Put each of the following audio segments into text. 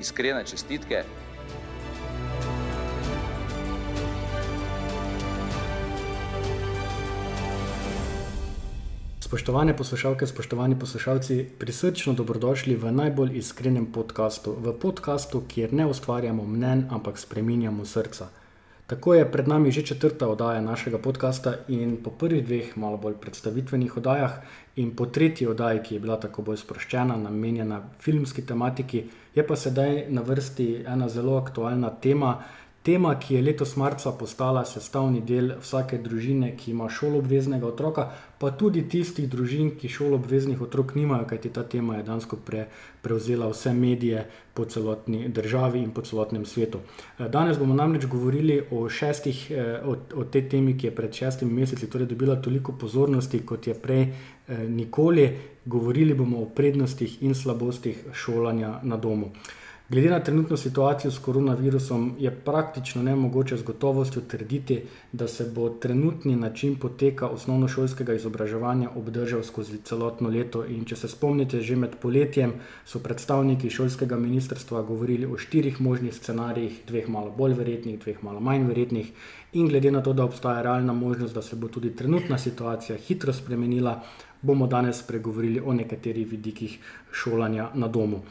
iskrene čestitke. Spoštovane poslušalke, spoštovani poslušalci, prisrčno dobrodošli v najbolj iskrenem podkastu, v podkastu, kjer ne ustvarjamo mnen, ampak spreminjamo srca. Tako je pred nami že četrta oddaja našega podcasta in po prvih dveh malo bolj predstavitvenih oddajah in po tretji oddaji, ki je bila tako bolj sproščena, namenjena filmski tematiki, je pa sedaj na vrsti ena zelo aktualna tema. Tema, ki je letos marca postala sestavni del vsake družine, ki ima šoloobveznega otroka, pa tudi tistih družin, ki šoloobveznih otrok nimajo, kajti ta tema je dansko pre, prevzela vse medije po celotni državi in po celotnem svetu. Danes bomo namreč govorili o, šestih, o, o tej temi, ki je pred šestimi meseci torej dobila toliko pozornosti, kot je prej nikoli. Govorili bomo o prednostih in slabostih šolanja na domu. Glede na trenutno situacijo s koronavirusom je praktično nemogoče z gotovostjo trditi, da se bo trenutni način poteka osnovnošolskega izobraževanja obdržal skozi celotno leto. In če se spomnite, že med poletjem so predstavniki šolskega ministrstva govorili o štirih možnih scenarijih, dveh malo bolj verjetnih, dveh malo manj verjetnih. In glede na to, da obstaja realna možnost, da se bo tudi trenutna situacija hitro spremenila, bomo danes spregovorili o nekaterih vidikih šolanja na domu.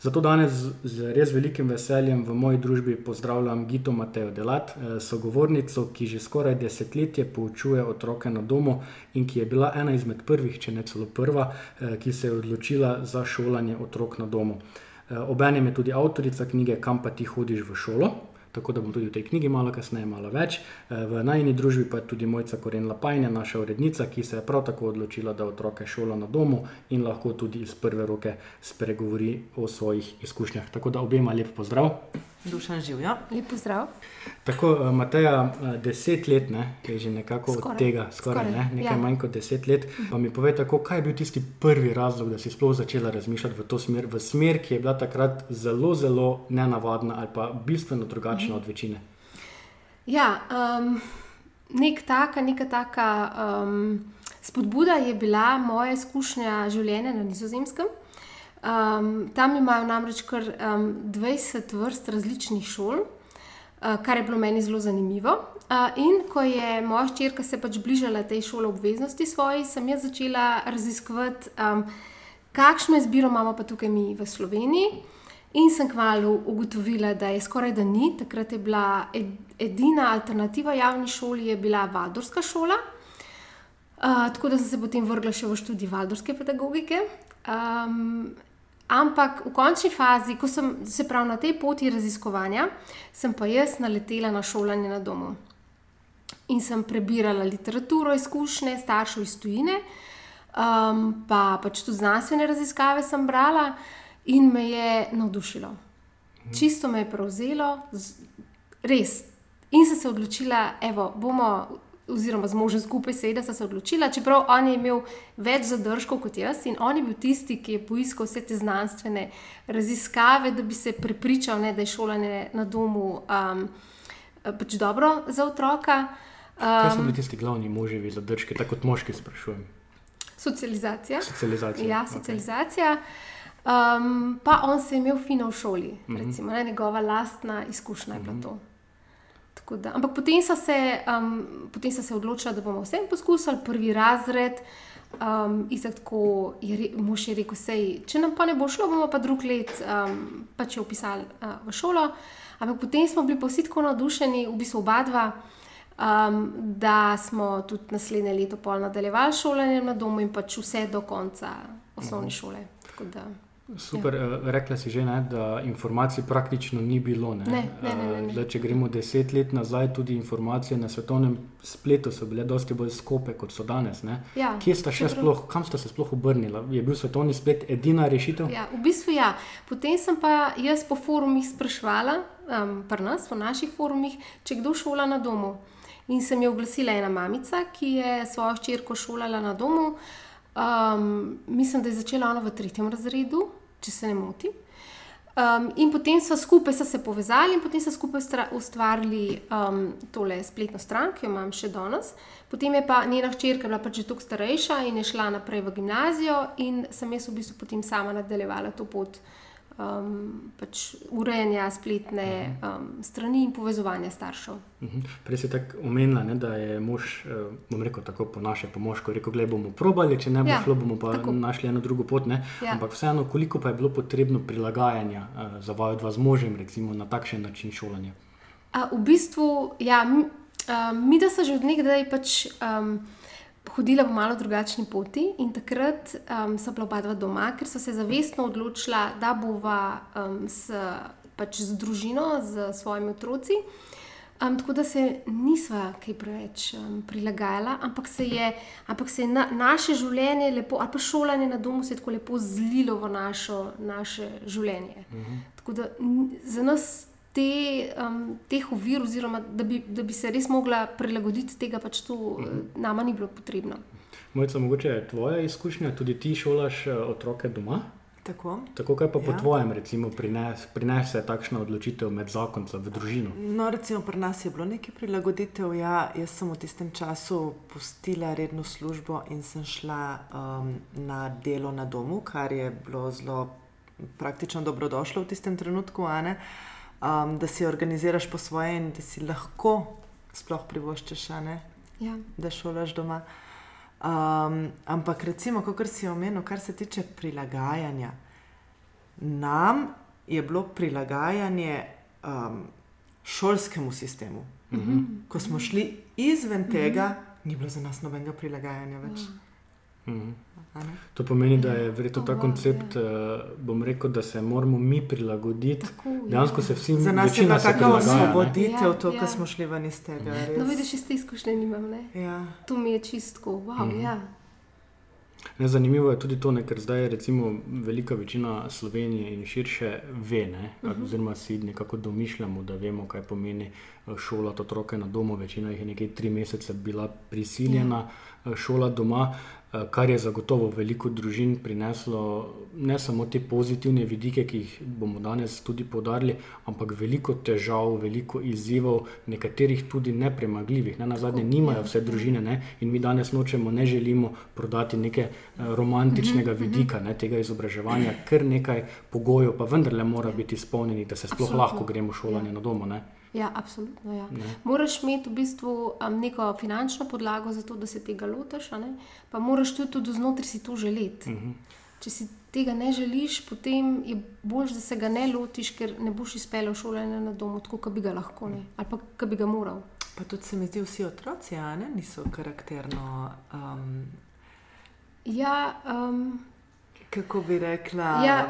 Zato danes z res velikim veseljem v moji družbi pozdravljam Gito Matejo Delat, sogovornico, ki že skoraj desetletje poučuje otroke na domu in ki je bila ena izmed prvih, če ne celo prva, ki se je odločila za šolanje otrok na domu. Obenem je tudi avtorica knjige Kam pa ti hodiš v šolo. Tako da bom tudi v tej knjigi malo kasneje malo več. V najni družbi pa je tudi Mojca Koren Lapajne, naša urednica, ki se je prav tako odločila, da otroke šola na domu in lahko tudi iz prve roke spregovori o svojih izkušnjah. Tako da obema lep pozdrav. Dušan živijo. Lep pozdrav. Tako, Mateja, deset let ne, je že nekako Skoraj. od tega, skoraj, Skoraj, ne, nekaj ja. manj kot deset let. Pa mi povej, tako, kaj je bil tisti prvi razlog, da si sploh začela razmišljati v to smer, v smer, ki je bila takrat zelo, zelo nenavadna ali pa bistveno drugačna od večine. Ja, um, nek taka, neka taka um, spodbuda je bila moja izkušnja življenja na Nizozemskem. Um, tam imajo namreč kar um, 20 vrst različnih šol, uh, kar je bilo meni zelo zanimivo. Uh, in ko je moja hčerka se pač bližala tej šoli obveznosti svoji, sem jaz začela raziskovati, um, kakšno izbiro imamo pa tukaj mi v Sloveniji. In sem kmalo ugotovila, da je skoraj da ni. Takrat je bila ed, edina alternativa javni šoli, je bila Valdorska šola. Uh, tako da sem se potem vrgla še v študij Valdorske pedagogike. Um, ampak v končni fazi, ko sem se prav na tej poti raziskovanja, sem pa jaz naletela na šolanje na domu. In sem prebirala literaturo, izkušnje staršev iz tujine, um, pa pač tudi znanstvene raziskave sem brala in me je navdušilo. Čisto me je prevzelo, res. In sem se odločila, evo, bomo, oziroma z možem skupaj, seveda sem se odločila, čeprav on je imel več zadržkov kot jaz in on je bil tisti, ki je poiskal vse te znanstvene raziskave, da bi se prepričal, ne, da je šolanje na domu um, pač dobro za otroka. Kaj so Um, bili tisti glavni moževi zadržki, tako kot moški sprašujem? socializacija. Socializacija. Ja, socializacija. Um, pa on se je imel fino v šoli, Mhm. recimo, ne, njegova lastna izkušnja je bila to. Tako Da, ampak potem so, se, um, potem so se odločili, da bomo vsem poskusili, prvi razred. Um, Izak, tako je re, mož je rekel, sej, če nam pa ne bo šlo, bomo pa drug let um, pač upisali uh, v šolo. Ampak potem smo bili pa vsi tako navdušeni, v bistvu oba dva, um, da smo tudi naslednje leto pol nadaljevali šolanje na domu in pač vse do konca osnovne šole. Tako da Super, ja. rekla si že, ne, da informacij praktično ni bilo. Ne? Ne, ne, ne, ne, ne. Zdaj, če gremo deset let nazaj, tudi informacije na svetovnem spletu so bile dosti bolj skope, kot so danes. ne. Ja, Kje sta še sploh, kam sta se sploh obrnila? Je bil svetovni splet edina rešitev? Ja, v bistvu ja. Potem sem pa jaz po forumih sprašvala, um, pri nas, v naših forumih, če kdo šola na domu. In se mi je oglasila ena mamica, ki je svojo hčerko šolala na domu. Um, mislim, da je začela ona v tretjem razredu, če se ne motim. Um, in potem so skupaj so se povezali in potem so skupaj ustvarili um, tole spletno stran, ki jo imam še danes. Potem je pa njena hčerka bila pač že toliko starejša in je šla naprej v gimnazijo, in sem jaz v bistvu potem sama nadaljevala to pot um, pač urejanja spletne um, strani in povezovanja staršev. Mhm. Prej si tako omenila, ne, da je mož, eh, bom rekel tako po naše, po moško, rekel, gledaj, bomo probali, če ne bo Ja, šlo, bomo pa tako. našli eno drugo pot. Ne. Ja. Ampak vseeno, koliko pa je bilo potrebno prilagajanja eh, za vaju dva z možem, recimo na takšen način šolanja? A, v bistvu, ja, mi, a, mi da so že od nekdaj pač, um, hodila po malo drugačni poti in takrat um, so bila oba dva doma, ker so se zavestno odločila, da bova um, s, pač z družino, z svojimi otroci. Um, tako da se nisva kaj preveč um, prilagajala, ampak se je, ampak se je na, naše življenje, lepo, ali pa šolanje na domu, se je tako lepo zlilo v našo, naše življenje. Tako da za nas te, um, teh ovir, oziroma da bi, da bi se res mogla prilagoditi tega, pač to uh nama ni bilo potrebno. Mojca, mogoče je tvoja izkušnja, tudi ti šolaš eh, otroke doma? Tako. Tako kaj pa po Ja. tvojem, recimo, prines, prinese takšna odločitev med zakonca v družino? No, recimo pri nas je bilo nekaj prilagoditev. Ja, jaz sem v tistem času pustila redno službo in sem šla um, na delo na domu, kar je bilo zelo praktično dobrodošlo v tistem trenutku, a ne, um, da si organiziraš po svoje in da si lahko sploh privoščiš, a ne, Ja. da šolaš doma. Um, ampak recimo, kot si omenil, kar se tiče prilagajanja, nam je bilo prilagajanje um, šolskemu sistemu. Mhm. Ko smo šli izven tega, ni bilo za nas nobenega prilagajanja več. Mhm. To pomeni, da je verjetno ta koncept, uh, bom rekel, da se moramo mi prilagoditi. Tako, ja. Dejansko se vsi Za nas je bila taka osvoboditev, Ja, to, ja. ko smo šli ven iz tega. res. No, vidiš, iste izkušnje nimam. Ne? Ja. To mi je čistko, wow, mm -hmm. ja. Ne, zanimivo je tudi to, ne, ker zdaj recimo velika večina Slovenije in širše ve, ne, uh -huh. oziroma si nekako domišljamo, da vemo, kaj pomeni eh, šolati otroke na domu. Večina jih je nekaj tri mesece bila prisiljena ja. šolati doma, eh, kar je zagotovo veliko družin prineslo ne samo te pozitivne vidike, ki jih bomo danes tudi podarili, ampak veliko težav, veliko izzivov, nekaterih tudi nepremagljivih. Ne, na zadnje nimajo vse družine ne, in mi danes nočemo, ne želimo prodati neke eh, romantičnega vidika ne, tega izobraževanja, ker nekaj pogojev pa vendarle mora biti izpolnjenih, da se sploh Absolutno. lahko gremo šolanje na domu. Ne. Ja, absolutno. Ja. Moraš imeti v bistvu um, neko finančno podlago za to, da se tega lotiš, a ne? pa moraš tudi, tudi znotraj si to želeti. Uh -huh. Če si tega ne želiš, potem je bolj, da se ga ne lotiš, ker ne boš izpeljal šolanja na domu, tako kot bi ga lahko, ne? ali pa kot bi ga moral. Pa tudi se mi zdi, vsi otroci a ne, niso karakterno. Um, Ja, um, kako bi rekla? Ja,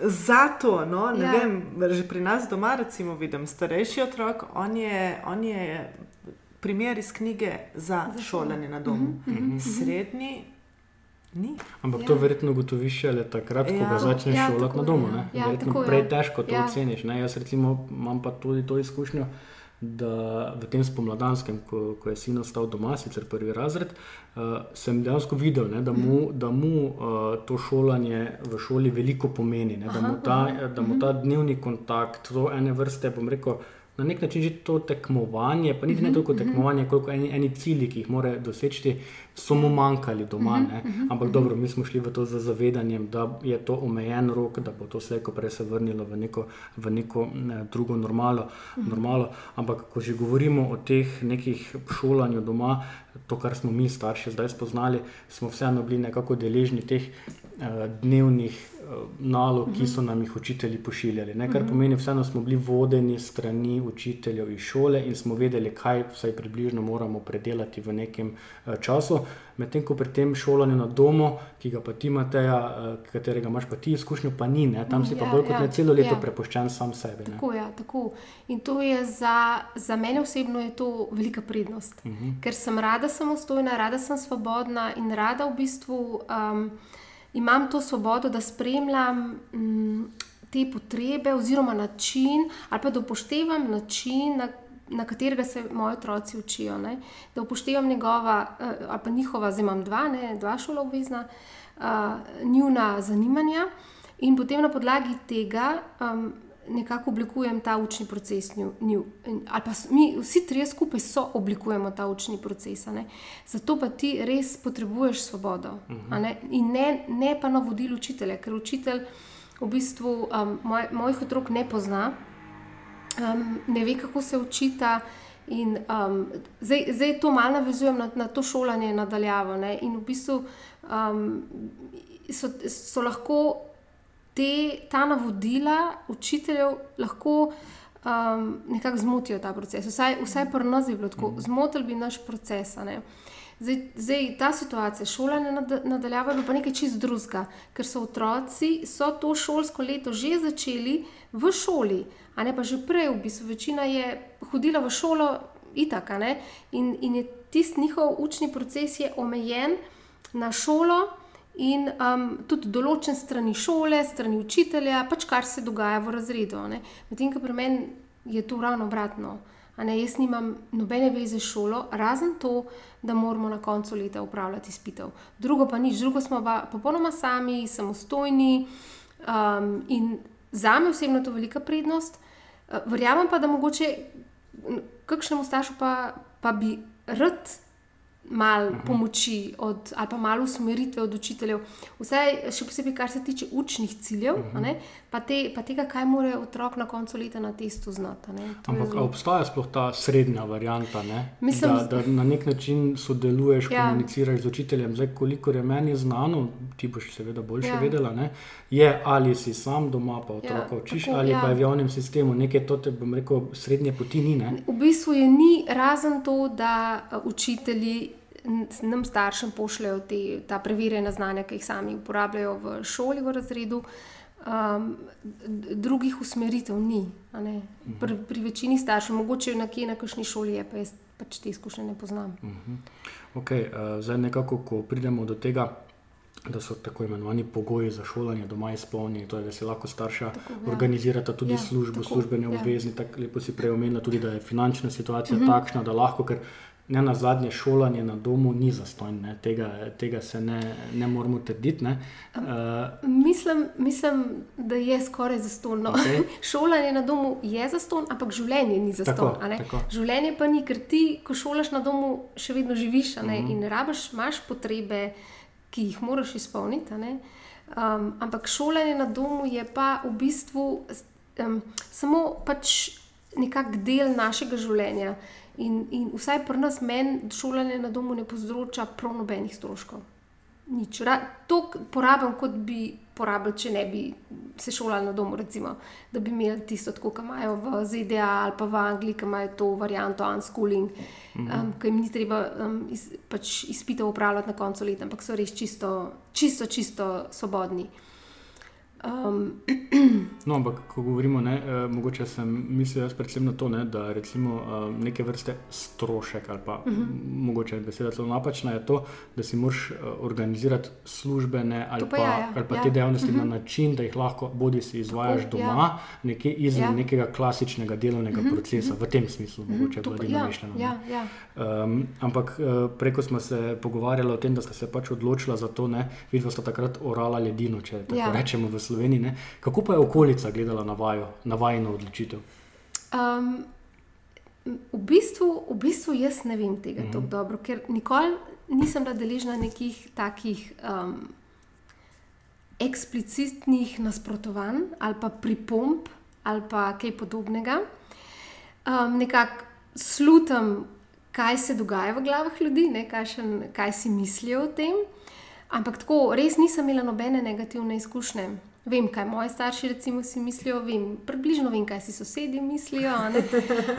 Zato, no, ne ja. ja. vem, že pri nas doma, recimo, vidim starejši otrok, on je, on je primer iz knjige za, za šolanje na domu. Mhm, -huh. Srednji ni. Ampak Ja. to verjetno ugotoviš šele takrat, ko Ja. ga začneš Ja, šolati na domu. ja. ne. Ja, verjetno tako prej težko to Ja. oceniš. Ne? Jaz recimo imam pa tudi to izkušnjo. Da v tem spomladanskem, ko, ko je sin ostal doma, sicer prvi razred, uh, sem dejansko videl, ne, da mu, da mu uh, to šolanje v šoli veliko pomeni. Ne, da, mu ta, da mu ta dnevni kontakt, to ene vrste, bom rekel, na nek način že to tekmovanje, pa niti ne toliko tekmovanje, koliko eni, eni cilji, ki jih mora doseči, so mu manjkali doma. Ne. Ampak dobro, mi smo šli v to z zavedanjem, da je to omejen rok, da bo to slejko prej se vrnilo v neko, v neko ne, drugo normalo, normalo. Ampak ko že govorimo o teh nekih šolanju doma, to, kar smo mi starši zdaj spoznali, smo vseeno bili nekako deležni teh eh, dnevnih nalog, ki so nam jih učitelji pošiljali. Ne? Kar Mhm. pomeni, vseeno smo bili vodeni strani učiteljev iz šole in smo vedeli, kaj vsaj približno moramo predelati v nekem eh, času. Medtem ko pri tem šolanju na domu, ki ga pa ti Mateja, eh, katerega imaš pa ti izkušnjo, pa ni, ne? tam si pa Ja, bolj kot ja, ne celo leto ja. prepuščen sam sebi. Ne? Tako, ja, tako. In to je za, za mene osebno je to velika prednost, uh Mhm. -huh. ker sem rada samostojna, rada sem svobodna in rada v bistvu um, imam to svobodo, da spremljam um, te potrebe oziroma način, ali pa da upoštevam način. Na, Na katerega se moji otroci učijo, ne? da upoštevam njegova, eh, ali pa njihova, zdaj imam dva, ne, dva šola obvezna, uh, njuna zanimanja, in potem na podlagi tega um, nekako oblikujem ta učni proces. Nju, nju, ali pa mi vsi trije skupaj so oblikujemo ta učni proces. a Ne? Zato pa ti res potrebuješ svobodo. a Ne? In ne, ne pa navodil učitelja, ker učitelj v bistvu um, moj, mojih otrok ne pozna, um, ne ve, kako se učita. In, um, zdaj, zdaj to malo navezujem na, na to šolanje nadaljavo. Ne? In v bistvu um, so, so lahko te, ta navodila učiteljev lahko um, nekako zmotijo ta proces. Vsaj, vsaj pri nas bi bilo tako, zmotili bi naš proces. ne. Zdaj, zdaj ta situacija, šolanje nad- nadaljavo, je bilo pa nekaj čist drugega, ker so otroci so to šolsko leto že začeli v šoli, a ne pa že prej, v bistvu večina je hodila v šolo, itak, in, in je tisti njihov učni proces je omejen na šolo. In um, tudi določen strani šole, strani učitelja, pač kar se dogaja v razredu. Medtem ko pri meni je to ravno obratno. A Ne, jaz nimam nobene veze s šolo, razen to, da moramo na koncu leta upravljati izpitev. Drugo pa nič, drugo smo pa popolnoma sami, samostojni um, in za me osebno je to velika prednost. Uh, Verjamem pa, da mogoče kakšnemu staršu pa, pa bi rad malo -huh. pomoči od, ali pa malo usmeritve od učiteljev, vsaj še posebej, kar se tiče učnih ciljev, Mhm. Pa, te, pa tega, kaj mora otrok na koncu leta na testu znati. Ampak zelo- obstaja sploh ta srednja varianta, ne? Mislim, da, da na nek način sodeluješ, Ja. ja. komuniciraš z učiteljem. Zdaj, kolikor je meni znano, ti boš seveda boljše Ja. ja. vedela, ne? je ali si sam doma, pa otroka Ja, učiš, tako, ali ja. pa je v javnem sistemu. Nekaj to te bom rekel, srednje poti ni. Ne? V bistvu je ni razen to, da uh, učitelji nam staršem pošljajo te, ta preverjena znanja, ki jih sami uporabljajo v šoli, v razredu. Um, drugih usmeritev ni. ne. Pri, pri večini staršev, mogoče nekje na kakšni šoli je, pa jaz pač te izkušnje ne poznam. Okay, uh, zdaj, nekako, ko pridemo do tega, da so tako imenovani pogoji za šolanje doma izpolnjeni, to je, da se lahko starša Tako, ja. organizirata tudi Ja, službo, tako, službene ja. obvezni. Tako lepo si prej omenila tudi, da je finančna situacija Mhm. takšna, da lahko, ker ne na zadnje šolanje na domu ni zastonj, ne. tega, tega se ne, ne moramo trditi. ne. Uh, Mislim, mislim, da je skoraj zastonjno. Okej. Šolanje na domu je zastonj, ampak življenje ni tako. Življenje pa ni, ker ti, ko šolaš na domu, še vedno živiš ne, Mhm. in rabiš, imaš potrebe, ki jih moraš izpolniti. Um, ampak šolanje na domu je pa v bistvu um, samo pač nekak del našega življenja. In, in vsaj pri nas, meni, šolanje na domu ne povzroča prav nobenih stroškov. Nič. Ra- To porabim, kot bi porabili, če ne bi se šolali na domu, recimo, da bi imeli tisto, kot imajo v ZDA ali pa v Angliji, ki imajo to varianto unschooling, Mhm. um, ki jim ni treba um, iz, pač izpitev upravljati na koncu leta, ampak so res čisto, čisto, čisto svobodni. Um, No, ampak ko govorimo, ne, eh, mogoče sem mislil predvsem na to, ne, da recimo eh, neke vrste strošek ali pa uh Mhm. -huh. mogoče beseda celo napačna je to, da si moraš eh, organizirati službene ali To pa pa, ja, ja, ali pa ja. te dejavnosti uh Mhm. -huh. na način, da jih lahko bodi si izvajaš Tako, doma, ja. nekje izven Ja. ja. nekega klasičnega delovnega uh Mhm, -huh. procesa, mhm. v tem smislu mogoče to bolj pa- dinamično. ja, ja, ja. Um, ampak eh, preko smo se pogovarjali o tem, da sta se pač odločila za to, ne, vidva sta takrat orala ledino, če tako Ja. ja. rečemo v Sloveniji. Ne. Kako pa je okolica gledala na vajo, na vajno odločitev? Um, v, bistvu, v bistvu jaz ne vem tega mm Mhm. -hmm. tako dobro, ker nikoli nisem bila deležna nekih takih um, eksplicitnih nasprotovanj ali pa pripomb ali pa kaj podobnega. Um, nekako slutam, kaj se dogaja v glavah ljudi, ne, kaj, še, kaj si mislijo o tem. Ampak tako, res nisem imela nobene negativne izkušnje. Vem, kaj moji starši recimo si mislijo, vem, približno vem, kaj si sosedje mislijo.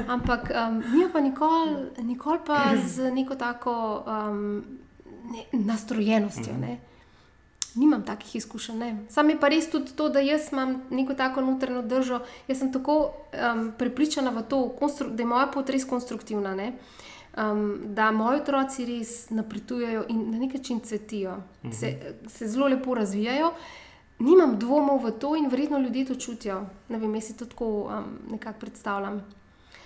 Ampak um, mi pa nikoli, nikoli pa z neko tako um, ne, nastrojenostjo. Ne? Nimam takih izkušenj. Ne. Sam je pa res tudi to, da jaz imam neko tako notranjo držo. Jaz sem tako um, prepričana v to, da je moja pot res konstruktivna. Ne. Um, da moji otroci res napredujejo in na nek način cvetijo, se, se zelo lepo razvijajo. Nimam dvomov v to in verjetno ljudje to čutijo. Ne vem, jaz si to tako um, nekako predstavljam.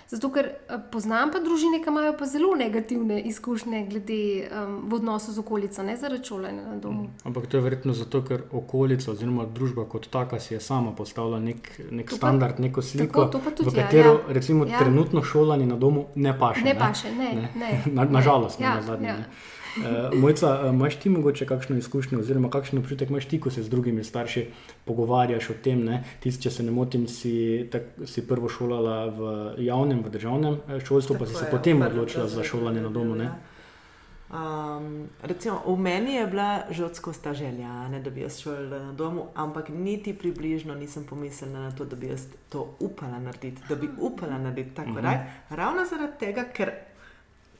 Zato, ker eh, poznam pa družine, ki imajo pa zelo negativne izkušnje glede um, v odnosu z okolico, ne zaradi šolanja na domu. Ampak to je verjetno zato, ker okolica oziroma družba kot taka si je sama postavila nek, nek pa- standard, neko sliko, tako, tudi, v ja, katero ja. recimo Ja. trenutno šolanje na domu ne paše. Ne paše, ne, ne, Na, ne. nažalost, Ja, ne na zadnje. ja. Ne. Uh, Mojca, a imaš ti mogoče kakšno izkušnjo, oziroma kakšen občutek imaš ti, ko se z drugimi starši pogovarjaš o tem? ne? Ti, če se ne motim, si, tak, si prvo šolala v javnem, v državnem eh, šolstvu, pa si Tako se je, potem odločila za šolanje na domu. Ne? Um, recimo, v meni je bila žodsko sta želja, a ne, da bi jaz šel na domu, ampak niti približno nisem pomislila na to, da bi jaz to upala narediti, da bi upala narediti ta korak. Mhm. Ravno zaradi tega, ker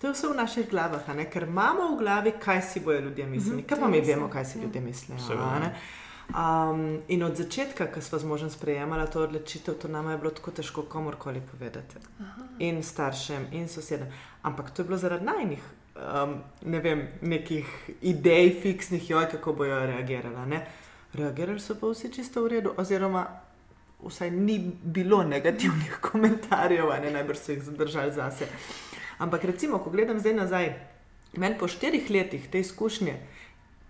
to je vse v naših glavah, a ne, ker imamo v glavi, kaj si bojo ljudje mislili, Mhm, kaj to pa mi vemo, ja. kaj si ljudje mislijo. Seveda. a ne. Um, in od začetka, ko smo z možem sprejemali to odločitev, to nam je bilo tako težko komorkoli povedati. In staršem, in sosedem. Ampak to je bilo zaradi najnih, um, ne vem, nekih idej, fiksnih, joj, kako bojo reagirali. Ne? Reagirali so pa vsi čisto v redu, oziroma vsaj ni bilo negativnih komentarjev, a ne najbrž so jih zadržali zase. Ampak recimo, ko gledam zdaj nazaj, meni po štirih letih te izkušnje.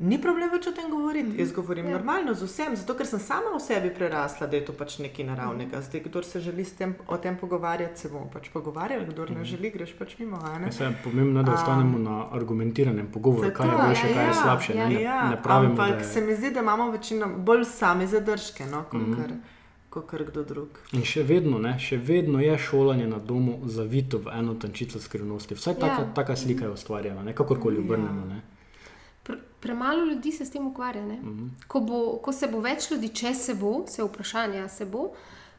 Ni problem več o tem govoriti. Jaz govorim Ja. normalno z vsem, zato ker sem sama v sebi prerasla, da je to pač nekaj naravnega. Zdaj, kdo se želi s tem, o tem pogovarjati, se bomo pač pogovarjali, kdo ne želi, greš pač mimo. a ne. Ja, se je pomembno, da Um, ostanemo na argumentiranem pogovoru, kaj je boljše, ja, kaj je ja, slabše. ja. Ne, ne, Ja, ne pravimo, ampak da je... se mi zdi, da imamo večino bolj sami zadržke, no, Mhm. kar, kot kar kdo drug. In še vedno, ne, še vedno je šolanje na domu zavito v eno tančico skrivnosti. Vsaj taka, Ja. taka slika je ustvarjena, ne, kakorkoli Ja. obrnemo. Ne. Pre, premalo ljudi se s tem ukvarja. ne. Mhm. Ko, bo, ko se bo več ljudi, če se bo, se vprašanje, se bo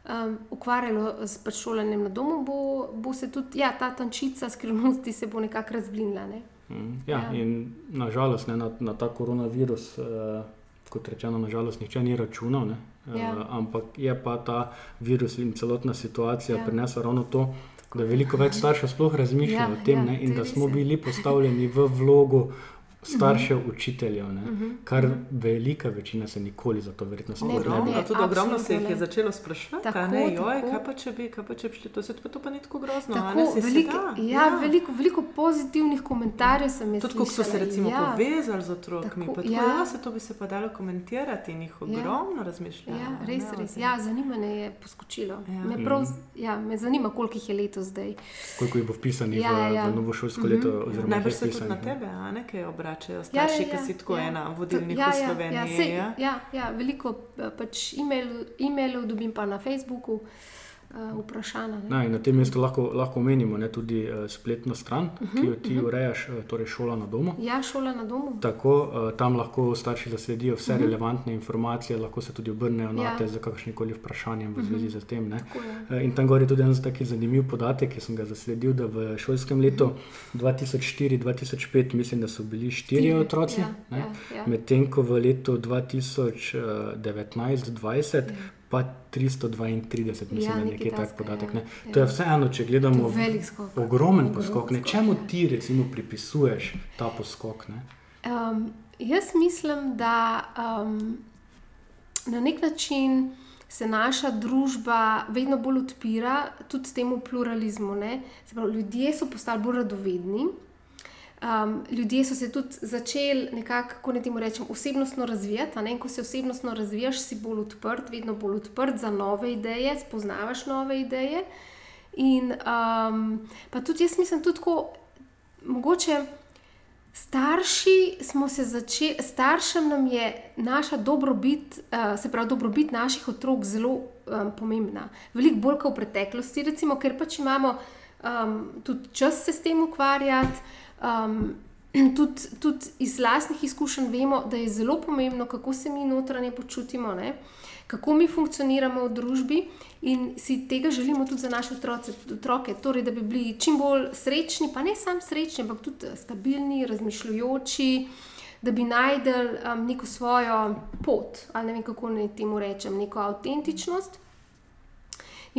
um, ukvarjalo s pač šolanjem na domu, bo, bo se tudi ja, ta tančica skrivnosti se bo nekako razblinila. Ne. Mhm. Ja, Ja. in nažalost ne, na, na ta koronavirus, eh, kot rečeno, nažalost nihče ni računal. Ne, eh, Ja. ampak je pa ta virus in celotna situacija Ja. prinesla ravno to. Da veliko več staršev sploh razmišlja Ja, o tem, ja, ne, in da smo ja. bili postavljeni v vlogo staršev, učiteljev, ne, Mhm. kar velika večina se nikoli za to verjetno Ne, sploh Ogromno, ne, tudi ogromno se jih je ne. začelo sprašovati, Tako, ne, joj, tako. kaj pa če bi, kaj pa če bi šli, to se pa to pa ni tako grozno, a Tako, ne, se veliko, da, ja, ja. Veliko, veliko pozitivnih komentarjev sem jaz Tudi, ko so se recimo ja. povezali z otroki, Tako, pa tako, ja. ja, se to bi se pa dalo komentirati in jih ogromno razmišljati. Ja, res, res. Ja, zanimanje je poskočilo. Ja. Ja. Me, prav, ja, me zanima, koliko jih je letos zdaj. koliko jih bo vpisanih Ja, v, ja. v novo šolsko Mhm. leto. oziroma Najbrž se tudi na ne. tebe, a ne, ki obračajo Ja, starši, ja, ki si tako ja. ena vodilnih ja, v ja, Sloveniji. Ja, sej, ja. ja, ja, veliko eh, pač e-mail, e-mailov dobim pa na Facebooku, uh, vprašanja. ne. Ja, in na tem mestu lahko, lahko omenimo ne, tudi uh, spletno stran, uh Mhm, -huh, ki jo ti uh -huh. urejaš, uh, torej šola na domu. Ja, šola na domu. Tako, uh, tam lahko starši zasledijo vse uh Mhm. -huh. relevantne informacije, lahko se tudi obrnejo na Ja. te z kakšnim koli vprašanjem v zvezi Mhm. z tem. ne. Tako je. Uh, In tam gor je tudi en zanimiv podatek, ki sem ga zasledil, da v šolskem letu 2004-2005 mislim, da so bili štirje Štiri, otroci, ja, ne, ja, ja. medtem ko v letu 2019-2020 pa 332, mislim, Ja, da je nekje tak podatek. ja, Ne. To je vseeno, če gledamo skok. ogromen poskok. Ne. Čemu ja. ti recimo pripisuješ ta poskok? Ne? Um, jaz mislim, da um, na nek način se naša družba vedno bolj odpira tudi temu pluralizmu. ne. Se Pravi, ljudje so postali bolj radovedni. Um, ljudje so se tudi začeli nekako, kako ne temu rečem, osebnostno razvijati. ne. In ko se osebnostno razvijaš, si bolj odprt, vedno bolj odprt za nove ideje, spoznavaš nove ideje. In um, pa tudi jaz mislim, tudi tako, mogoče. Starši smo se začeli, staršem nam je naša dobrobit, uh, se pravi, dobrobit naših otrok zelo um, pomembna. Veliko bolj kot v preteklosti, recimo, ker pač imamo um, tudi čas se s tem ukvarjati. Um, tudi, tudi iz lastnih izkušenj vemo, da je zelo pomembno, kako se mi notranje počutimo. Ne? kako mi funkcioniramo v družbi in si tega želimo tudi za naše otroce, otroke, torej, da bi bili čim bolj srečni, pa ne samo srečni, ampak tudi stabilni, razmišljujoči, da bi najdel um, neko svojo pot, ali ne vem kako naj temu rečem, neko avtentičnost.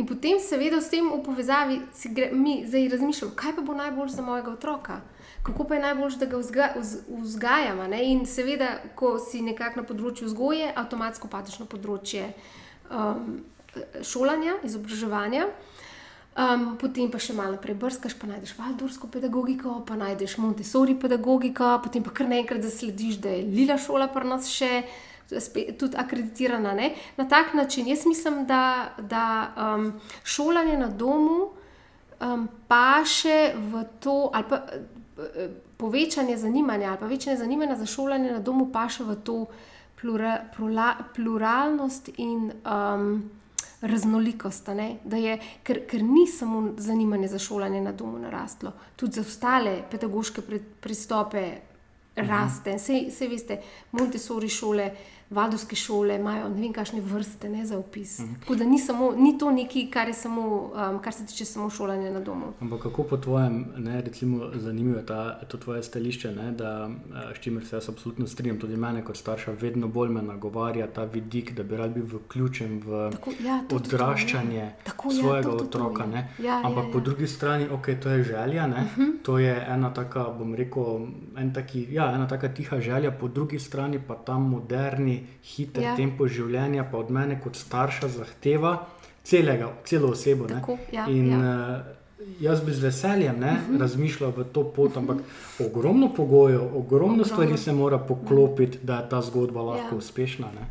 In potem, seveda, s tem v povezavi gre, mi zdaj razmišljamo, kaj pa bo najbolj za mojega otroka, kako pa je najbolj, da ga vzga, vz, vzgajamo. In seveda, ko si nekako na področju vzgoje, avtomatsko padeš na področje um, šolanja, izobraževanja. Um, potem pa še malo naprej brskaš, pa najdeš valdorsko pedagogiko, pa najdeš Montessori pedagogiko, potem pa kar naenkrat zaslediš, da je Lila šola pri nas še tudi akreditirana. Ne? Na tak način jaz mislim, da, da um, šolanje na domu um, paše v to, ali pa povečanje zanimanja, ali pa večanje zanimanja za šolanje na domu paše v to plura, plura, pluralnost in um, raznolikost. Je, ker, ker ni samo zanimanje za šolanje na domu narastlo, tudi za ostale pedagoške pristope. Raste, vse veste, Montessori šole, vadovske šole imajo ne vem, kakšne vrste ne, za. Uh -huh. Tako da ni, samo, ni to nekaj, kar, samo, um, kar se tiče samo šolanja na domu. Ampak kako po tvojem, ne, recimo, zanimivo je ta, to tvoje stališče, ne, da, s čimer se jaz absolutno strinjam, tudi mene kot starša, vedno bolj me nagovarja ta vidik, da bi rad bil vključen v tako, ja, to, odraščanje to, to, ja. svojega ja, to, to, otroka. To, ja, Ampak ja, ja. po drugi strani, ok, to je želja, uh mhm. -huh. to je ena taka, bom rekel, en taki, ja, ena taka tiha želja, po drugi strani pa ta moderni hiter ja. tempo življenja, pa od mene kot starša zahteva celega, celo osebo. Tako, ja, in ja. Uh, jaz bi z veseljem ne, uh mhm. -huh. razmišljal v to pot, ampak ogromno pogojev, ogromno, ogromno stvari se mora poklopiti, da je ta zgodba lahko ja. uspešna. Ne.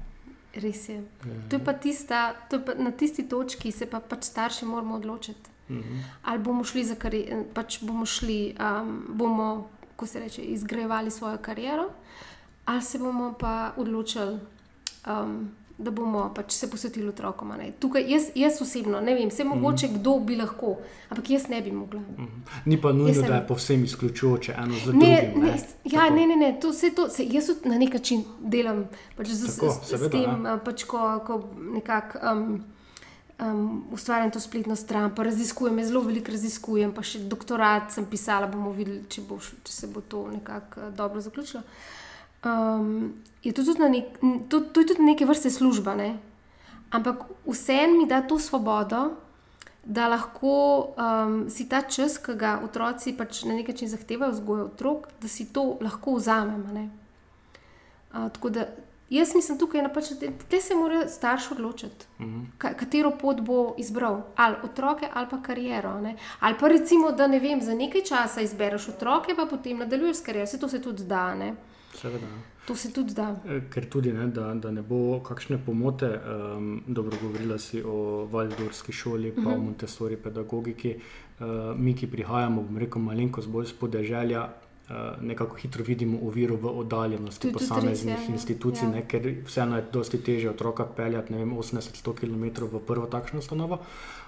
Res je. Ja. To je pa tista, to je pa na tisti točki, se pa pač starši moramo odločiti. Uh mhm. -huh. Ali bomo šli za kar pač bomo šli, um, bomo, ko se reče, izgrajevali svojo kariero, ali se bomo pa odločili, um, da bomo pač se posvetili otrokom. Tukaj, jaz, jaz osebno ne vem, se mogoče mm. kdo bi lahko, ampak jaz ne bi mogla. Mm. Ni pa nujno, sem... da je povsem izključujoče eno za drugim. Ne, ne, ja, ne, ne, ne, to, to, se, jaz na nek način delam pač z, Tako, s, seveda, s tem, ja. pač ko, ko nekako. Um, Um, ustvarjam to spletno stran, pa raziskujem, zelo veliko raziskujem, pa še doktorat sem pisala, bomo videli, če, bo, če se bo to nekako uh, dobro zaključilo. Um, je to, tudi nek, to, to je tudi neke vrste služba. Ne? Ampak vseeno mi da to svobodo, da lahko um, si ta čas, ki ga otroci pač na nek način zahtevajo, vzgojo otrok, da si to lahko vzamemo. Uh, tako da jaz mislim, tukaj, pač, da te se mora starš odločiti, uh mhm. -huh. katero pot bo izbral, ali otroke, ali pa kariero. Ne? Ali pa recimo, da ne vem, za nekaj časa izbereš otroke, pa potem nadaljuješ s kariero, se to se tudi da. Ne? Seveda. To se tudi da. E, ker tudi, ne, da, da ne bo kakšne pomote, um, dobro govorila si o Valdorski šoli, pa uh -huh. o mhm. Montessori pedagogiki. Uh, mi, ki prihajamo, bom rekel, malenkost bolj spodeželja, uh, nekako hitro vidimo oviro v oddaljenosti posameznih res, ja, institucij, ja. Ne, ker vseeno je dosti teže otroka peljati 80-100 km v prvo takšno ustanovo.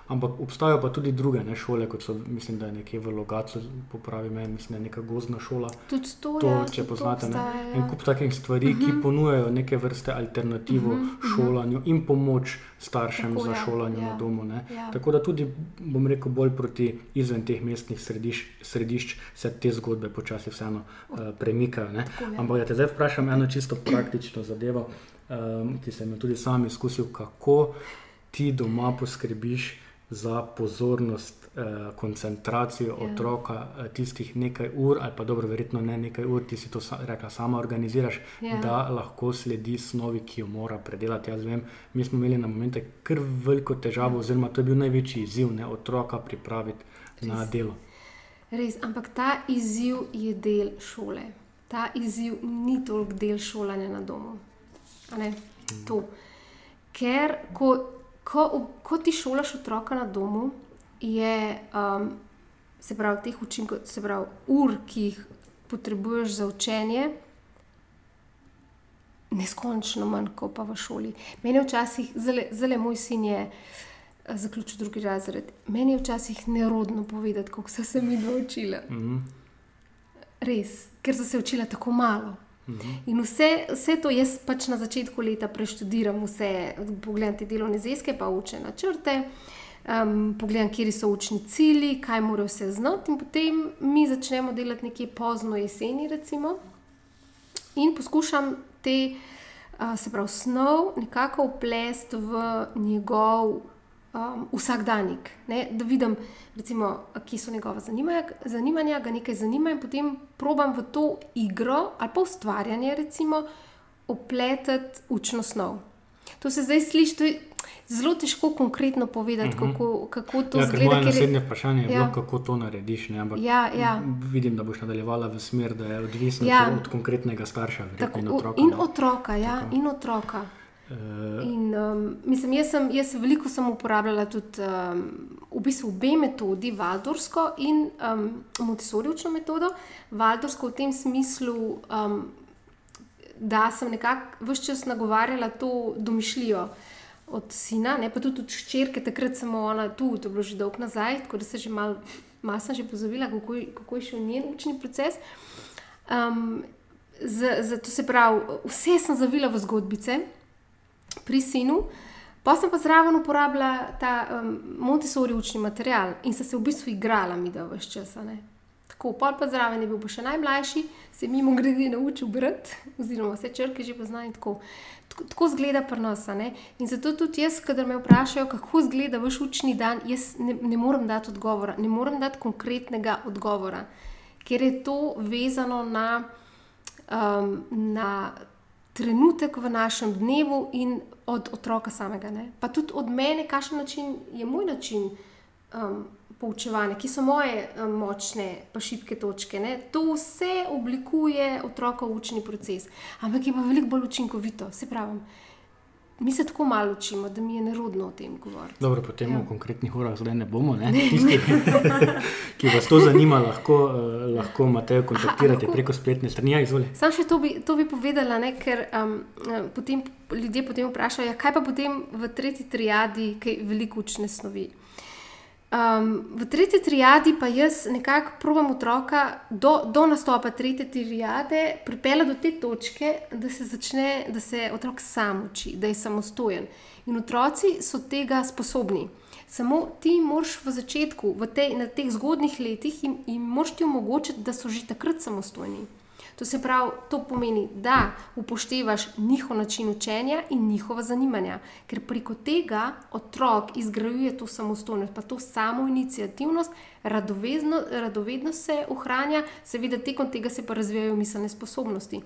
Ampak obstajajo pa tudi druge ne, šole, kot so, mislim, da je nekje v Logacu, popravi me, mislim, da je neka gozdna šola. Tudi to, to ja, če poznate. Obstaja, ja. En kup takih stvari, uh -huh. ki mhm. ponujajo neke vrste alternativo uh -huh, šolanju uh -huh. in pomoč staršem Tako, za ja, šolanje ja, na domu. Ja. Tako da tudi, bom rekel, bolj proti izven teh mestnih središč, središč se te zgodbe počasi vseeno uh, premikajo. Tako, ja. Ampak da te zdaj vprašam eno čisto praktično zadevo, um, ki sem jo tudi sam izkusil, kako ti doma poskrbiš za pozornost, eh, koncentracijo ja. otroka, eh, tistih nekaj ur, ali pa dobro, verjetno ne nekaj ur, ti si to sa, rekla, sama organiziraš, ja. da lahko sledi snovi, ki jo mora predelati. Jaz vem, mi smo imeli na momente kar veliko težavo, ja. oziroma to je bil največji izziv, ne otroka pripraviti Res. na delo. Res, ampak ta izziv je del šole. Ta izziv ni toliko del šolanja na domu. Hmm. Ker ko ko, ko ti šolaš otroka na domu, je um, se pravi teh učinkov, se pravi ur, ki jih potrebuješ za učenje. Neskončno manj kot pa v šoli. Meni je včasih, zelo moj sin je uh, zaključil drugi razred, meni je včasih nerodno povedati, kako so se mi naučili. Mm -hmm. Res, ker so se učili tako malo. In vse, vse to jaz pač na začetku leta preštudiram, vse, pogledam te delovne zvezke, pa učne načrte, um, pogledam, kje so učni cilji, kaj morajo vse znati, in potem mi začnemo delati nekje pozno jeseni, recimo, in poskušam te, uh, se pravi, snov nekako uplesti v njegov um, vsakdanjik, ne? da vidim, recimo, kje so njegova zanimanja, zanimanja, ga nekaj zanima in potem probam v to igro ali pa ustvarjanje, recimo, opletati učno snov. To se zdaj sliši, to je zelo težko konkretno povedati, uh -huh. kako, kako to ja, zgleda. Moje naslednje vprašanje je, ja. bilo, kako to narediš. Ne? Ampak Ja, ja. vidim, da boš nadaljevala v smer, da je odvisno Ja. od konkretnega starša. verjetno, Tako, in otroka. in otroka, ja, Tako. in otroka. Eh, In, um, mislim, jaz, sem, jaz sem veliko sem uporabljala tudi um, v bistvu obe metodi, Valdorsko in um, Montessoriučno metodo. Valdorsko v tem smislu, um, da sem nekako vse čas nagovarjala to domišljijo od sina, ne pa tudi od hčerke, takrat samo ona tu, to je bilo že dolgo nazaj, tako da se že malo mal sem že pozavila, kako, kako je šel njen učni proces. Um, z, z, to se pravi, vse sem zavila v zgodbice pri sinu, pa sem pa zraven uporabljala ta um, Montessori učni material in sem se v bistvu igrala, mi da vse čas. a ne. Tako, pol pa zraven je bil pa še najmlajši, se mimo grede naučil brati, oziroma vse črke že pozna in tako. Tako, tako zgleda pri nas. a ne. In zato tudi jaz, kadar me vprašajo, kako zgleda vaš učni dan, jaz ne, ne morem dati odgovora, ne morem dati konkretnega odgovora, ker je to vezano na um, na trenutek v našem dnevu in od otroka samega. Ne? Pa tudi od mene, kakšen način je moj način um, poučevanja, ki so moje um, močne, pa šibke točke. Ne? To vse oblikuje otrokov učni proces, ampak je pa veliko bolj učinkovito. Se pravi, mi se tako malo učimo, da mi je nerodno o tem govoriti. Dobro, potem Ja. v konkretnih urah zdaj ne bomo. Ne? Tisti, ki vas to zanima, lahko, uh, lahko Matejo kontaktirate lahko- preko spletne strani. Ja. Sam še to bi, to bi povedala, ne, ker um, eh, potem ljudje potem vprašajo, ja, kaj pa potem v tretji triadi, ki je veliko učne snovi. Um, v tretji triadi pa jaz nekako probujem otroka do, do nastopa tretje triade pripeljati do te točke, da se začne, da se otrok sam uči, da je samostojen. In otroci so tega sposobni. Samo ti moraš v začetku, v tej, na teh zgodnih letih, jim, jim moraš ti omogočiti, da so že takrat samostojni. To se pravi, to pomeni, da upoštevaš njihov način učenja in njihova zanimanja, ker preko tega otrok izgrajuje to samostojnost, pa to samo inicijativnost, radovedno, radovednost se ohranja, seveda tekom tega se pa razvijajo miselne sposobnosti.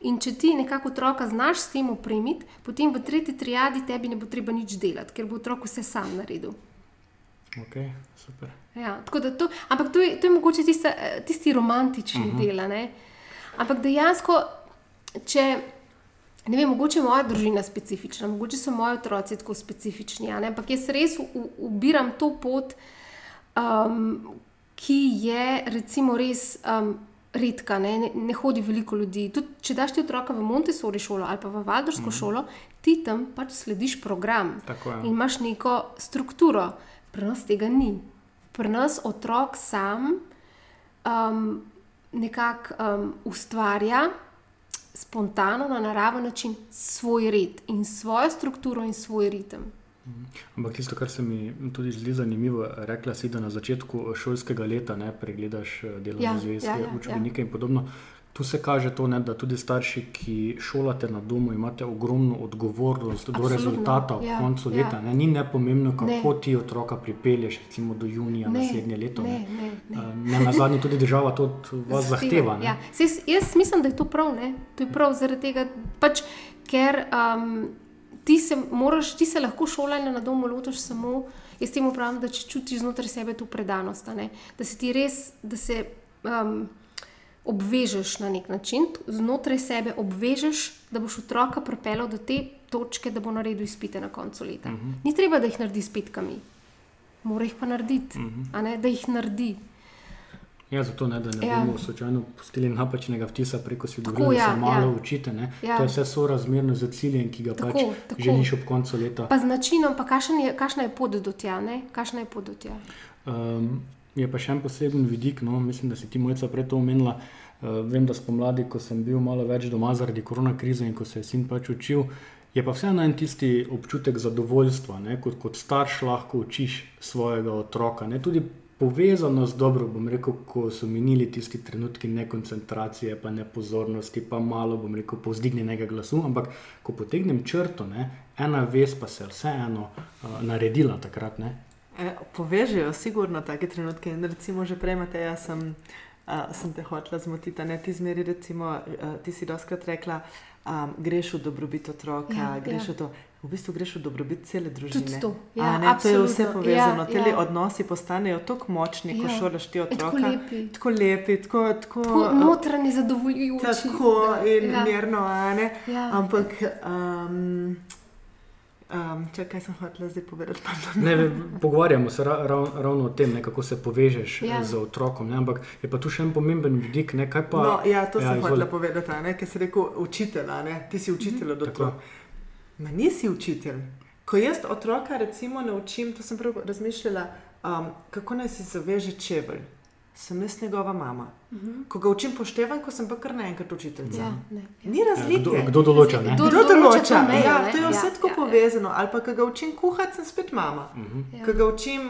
In če ti nekako otroka znaš s tem opremiti, potem v tretji triadi tebi ne bo treba nič delati, ker bo otrok vse sam naredil. Okay, super. Ja, to, ampak to je, to je mogoče tista, eh, tisti romantični uh Mhm. -huh. del. Ampak dejansko, če ne vem, mogoče je moja družina specifična, mogoče so moji otroci tako specifični, ampak jaz res u- ubiram to pot, um, ki je recimo res. Um, Redka, ne, ne, ne hodi veliko ljudi. Tudi, če daš ti otroka v Montessori šolo ali pa v Valdorsko mm. šolo, ti tam pač slediš program Tako je. in imaš neko strukturo. Pri nas tega ni. Pri nas otrok sam um, nekako um, ustvarja spontano, na naraven način svoj red in svojo strukturo in svoj ritem. Ampak tisto, kar se mi tudi zdi zanimivo, rekla si, da na začetku šolskega leta ne, pregledaš eh, delovne Ja, zvezke, ja, ja, učbenike in podobno. Tu se kaže to, ne, da tudi starši, ki šolate na domu, imate ogromno odgovornost do Absolutno, rezultata v ja, koncu ja. leta. Ne. Ni nepomembno, kako Ne. ti otroka pripelješ, recimo do junija Ne, naslednje leto. ne, ne, ne. Eh, ne na zadnje tudi država to od vas zahteva. ne. Ja. Saj, jaz, mislim, da je to prav. Ne? To je prav zaradi tega, pač, ker um, ti, se moraš, ti se lahko šolanja na domu lotiš samo. Jaz temu pravim, da če čutiš znotraj sebe to predanost, da se ti res, da se um, obvežeš na nek način, znotraj sebe obvežeš, da boš otroka pripeljal do te točke, da bo naredil izpite na koncu leta. Uh -huh. Ni treba, da jih naredi s petkami, mora jih pa narediti, uh -huh. ne, da jih naredi. Ja, zato ne, da ne Ja. bomo slučajno pustili napačnega vtisa preko da ja, se malo ja. učite. Ne? Ja. To je vse sorazmerno z ciljem, ki ga Tako, pač tako. želiš ob koncu leta. Pa z načinom, pa kakšen je, kakšna je pot do tja, ne? kakšna je pot do tja. Um, je pa še en poseben vidik. No, mislim, da si ti mojca prej to omenila. Uh, vem, da spomladi, ko sem bil malo več doma zaradi korona krize in ko se je sin pač učil, je pa vseeno en tisti občutek zadovoljstva, ne, kot, kot starš lahko učiš svojega otroka. Ne, tudi povezano z dobro, bom rekel, ko so minili tisti trenutki nekoncentracije, pa nepozornosti, pa malo, bom rekel, povzdignjenega glasu, ampak ko potegnem črto, ne, ena vez pa se je vseeno uh, naredila takrat. Ne. E, povežejo sigurno take trenutke in recimo že prej, Matej, jaz sem, uh, sem te hotela zmotiti, ne ti zmeri, recimo, uh, ti si doskrat rekla, um, greš v dobrobit otroka, Ja, greš ja. v to. V bistvu greš v dobrobit cele družine. To, ja, ne, to je vse povezano. Ja, Te ja. odnosi postanejo tako močni, ko Ja. šolaš ti E, tako otroka. lepi. Tako lepi, tako, tako, Tako notranje zadovoljujoči. tako in Ja. mirno, a ne. Ja. Ampak, um, um, če kaj sem hotela zdaj povedati, pardon. Ne, ve- pogovarjamo se ra, rav, ravno o tem, ne, kako se povežeš Ja. ja. z otrokom. Ne, ampak je pa tu še en pomemben vidik. Ne, kaj pa, No, ja, to ja, sem hotela povedati, ne, ker si rekel učitelj, ne, ti si učitelj od Tako. otrok. Ma nisi učitelj. Ko jaz otroka recimo naučim, to sem prav razmišljala, um, kako naj si zaveže čevelj. Sem jaz njegova mama. Mhm. Ko ga učim poštevanko, sem pa kar naenkrat učiteljica. Ja, ne, ja. Ni razlike. kdo- kdo določa, ne? Kdo, Kdo določa mejo, ja, to je Ja, vse tako ja, ja. povezano. Ali pa, ko ga učim kuhati, sem spet mama. Mhm. Ja. Ko ga učim,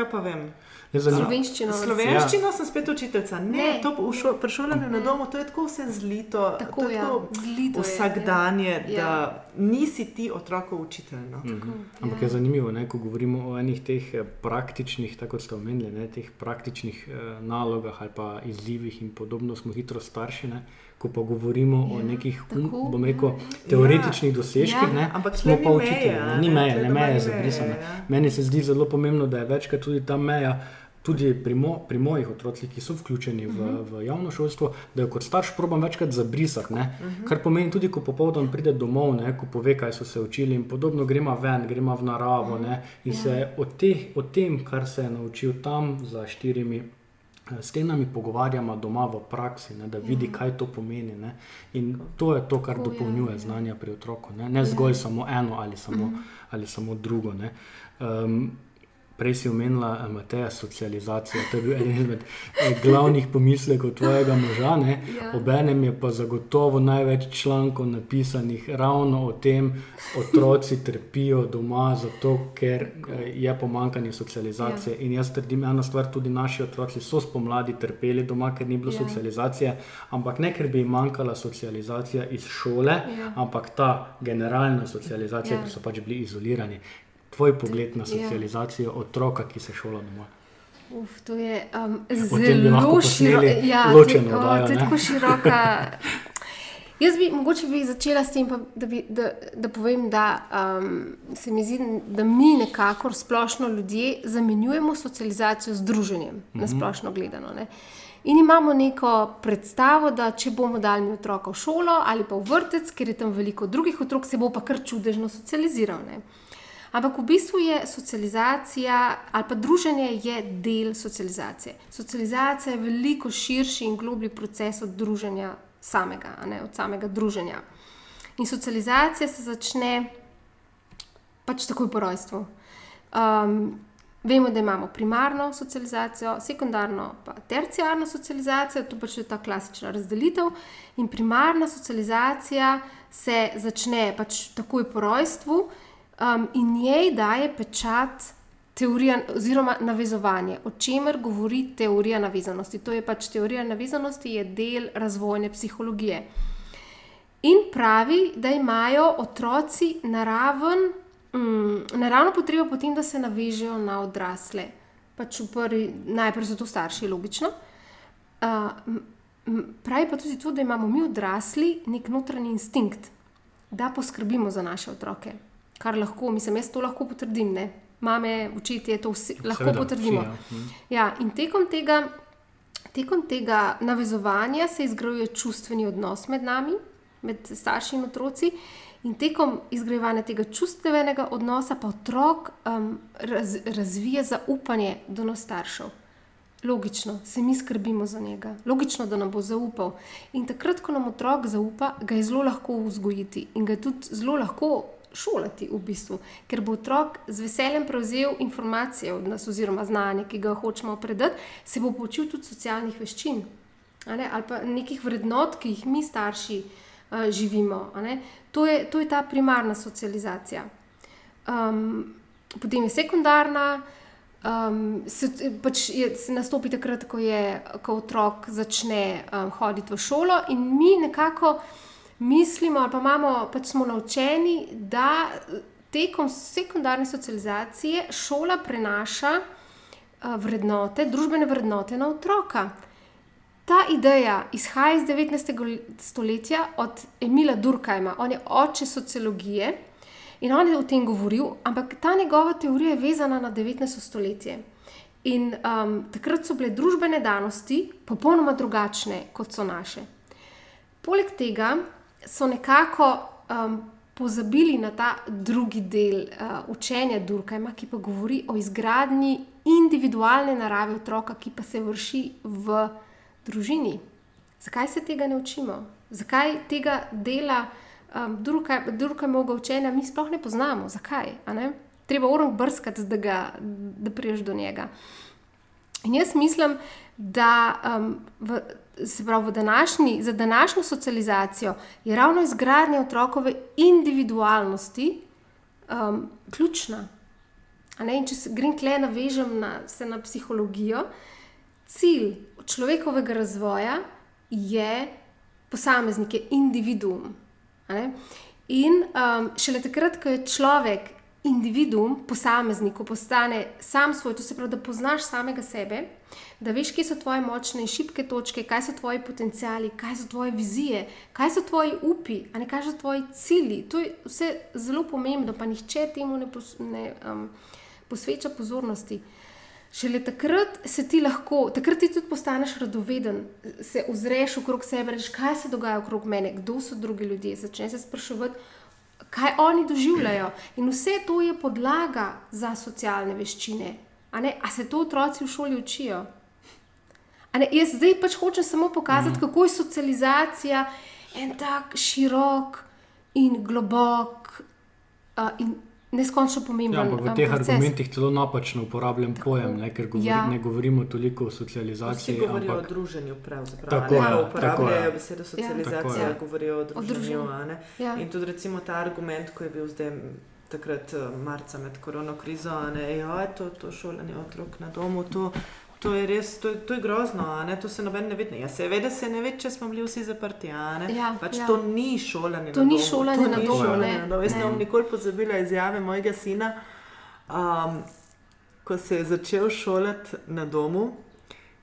kaj pa vem. Je zanimivo. Slovenščino. Slovenščino ja. sem spet učiteljica. Ne, Ne. to v šo, pri šolanju na domu to je tako vse zlito, Tako, je ja, tako zlito je, vsakdanje, ja. da nisi ti otrokov učitelj. No. Mhm. Ampak je zanimivo, ne, ko govorimo o enih teh eh, praktičnih, tako kot ste omenili, ne, teh praktičnih eh, nalogah ali pa izzivih in podobno, smo hitro starši. Ne, ko pa govorimo ja, o nekih, um, tako, bom rekel, teoretičnih dosežkih, Ja, ne, ampak smo pa učitelji. meje, Ne, a ni ne, meje, ne doma meje je meje, zabrisana. ja. Meni se zdi zelo pomembno, da je večkrat tudi ta meja. Tudi pri, mo, pri mojih otrocih, ki so vključeni v, Mhm. v javno šolstvo, da jo kot starš probam večkrat zabrisati. Ne? Mhm. Kar pomeni tudi, ko popoldan pride domov, ne? ko pove, kaj so se učili in podobno, gremo ven, gremo v naravo ne? in Ja. se o, teh, o tem, kar se je naučil tam za štirimi eh, stenami, pogovarjamo doma v praksi, ne? da vidi, Ja. kaj to pomeni. Ne? In to je to, kar Tako je, dopolnjuje ja. znanja pri otroku. Ne, ne zgolj samo eno ali samo, Mhm. ali samo drugo. Ne? Um, Prej si omenila, Mateja, socializacijo. To je bil eden izmed eh, glavnih pomislekov tvojega moža. Ne? Ja. Obenem je pa zagotovo največ člankov napisanih ravno o tem, otroci trpijo doma, zato ker eh, je pomankanje socializacije. Ja. In jaz trdim eno stvar, tudi naši otroci so spomladi trpeli doma, ker ni bilo Ja. socializacije, ampak ne ker bi jim manjkala socializacija iz šole, Ja. ampak ta generalna socializacija, Ja. ker so pač bili izolirani. Tvoj pogled na Ja. socializacijo otroka, ki se šola doma. Uf, to je um, zelo široka. Ja, ločeno to, je- o, oddajo, to je tako široka. Jaz bi mogoče bi začela s tem, pa, da, bi, da, da povem, da um, se mi zdi, da mi nekako splošno ljudje zamenjujemo socializacijo z druženjem, mm -hmm. na Mhm. splošno gledano. Ne? In imamo neko predstavo, da če bomo dali otroka v šolo ali pa v vrtec, ker je tam veliko drugih otrok, se bo pa kar čudežno socializiral. Ne? Ampak v bistvu je socializacija ali pa druženje je del socializacije. Socializacija je veliko širši in globlji proces od druženja samega, ne od samega druženja. In socializacija se začne pač takoj po rojstvu. Um, vemo, da imamo primarno socializacijo, sekundarno pa terciarno socializacijo, to pač je ta klasična razdelitev. In primarna socializacija se začne pač takoj po rojstvu um, in njej daje pečat teorija oziroma navezovanje, o čemer govori teorija navezanosti. To je pač teorija navezanosti, je del razvojne psihologije. In pravi, da imajo otroci naraven, mm, naravno potrebo potem, da se navežejo na odrasle. Pač prvi, najprej so to starši, logično. Uh, pravi pa tudi to, da imamo mi odrasli nek notranji instinkt, da poskrbimo za naše otroke. Kar lahko, mislim, jaz to lahko potrdim. Ne? Mame, učitelje, to vsi, lahko Seveda, potrdimo. vsi, ja. Mhm. Ja, in tekom tega, tekom tega navezovanja se izgrajuje čustveni odnos med nami, med starši in otroci. In tekom izgrajevanja tega čustvenega odnosa pa otrok um, raz, razvije zaupanje do nas staršev. Logično, se mi skrbimo za njega, logično, da nam bo zaupal. In takrat, ko nam otrok zaupa, ga je zelo lahko vzgojiti in ga je tudi zelo lahko šolati, v bistvu, ker bo otrok z veseljem prevzel informacije od nas, oziroma znanje, ki ga hočemo predati, se bo poučil tudi socialnih veščin ne, ali pa nekih vrednot, ki jih mi, starši, uh, živimo. To je, to je ta primarna socializacija. Um, potem je sekundarna. Um, se, pač je, se nastopi takrat, ko, je, ko otrok začne um, hoditi v šolo, in mi nekako mislimo, ali pa imamo, pač smo naučeni, da tekom sekundarne socializacije šola prenaša uh, vrednote, družbene vrednote na otroka. Ta ideja izhaja iz 19. stoletja od Emila Durkheima, on je oče sociologije. In on je o tem govoril, ampak ta njegova teorija je vezana na 19. stoletje. In um, takrat so bile družbene danosti popolnoma drugačne, kot so naše. Poleg tega so nekako um, pozabili na ta drugi del uh, učenja Durkajma, ki pa govori o izgradnji individualne narave otroka, ki pa se vrši v družini. Zakaj se tega ne učimo? Zakaj tega dela? um, druga moga učenja mi sploh ne poznamo. Zakaj? Treba orang brskati, da, ga, da priješ do njega. In jaz mislim, da um, v, pravi, v današnji, za današnjo socializacijo je ravno izgradnja otrokove individualnosti um, ključna. In če se grem tle navežem na, na psihologijo, cilj človekovega razvoja je posameznik, je individuum. In um, šele takrat, ko je človek individuum, posameznik, ko postane sam svoj, to se pravi, da poznaš samega sebe, da veš, kje so tvoje močne in šibke točke, kaj so tvoji potencijali, kaj so tvoje vizije, kaj so tvoji upi, a ne kaj so tvoji cilji. To je vse zelo pomembno, pa nihče temu ne, pos, ne um, posveča pozornosti. Šele takrat se ti lahko, takrat ti tudi postaneš radoveden, se ozreš okrog sebe, rečeš, kaj se dogaja okrog mene, kdo so drugi ljudje. Začneš se sprašovati, kaj oni doživljajo. In vse to je podlaga za socialne veščine. A, a se to otroci v šoli učijo? Jaz zdaj pač hočem samo pokazati, mm. kako je socializacija en tak širok in globok. Uh, in neskončno pomemben. Ja, v teh proces. argumentih celo napačno uporabljam tako, pojem, ne, ker govori, ja. ne govorimo toliko o socializaciji. Vsi govorijo ampak... o druženju, pravzaprav. Tako je. Uporabljajo besedo socializacija, ja. govorijo o druženju. O druženju ja. In tudi recimo ta argument, ko je bil zdaj. Takrat, eh, marca med korona krizo, da je to, to šolanje otrok na domu, to, To je res, to, to je grozno, to se noben ne vidi. Ja, seveda se ne ve, če smo bili vsi zaprti. Ja, pač ja. To ni šolanje. To ni šolanje na domu. Jaz ne bom nikoli pozabila izjave mojega sina, um, ko se je začel šolati na domu.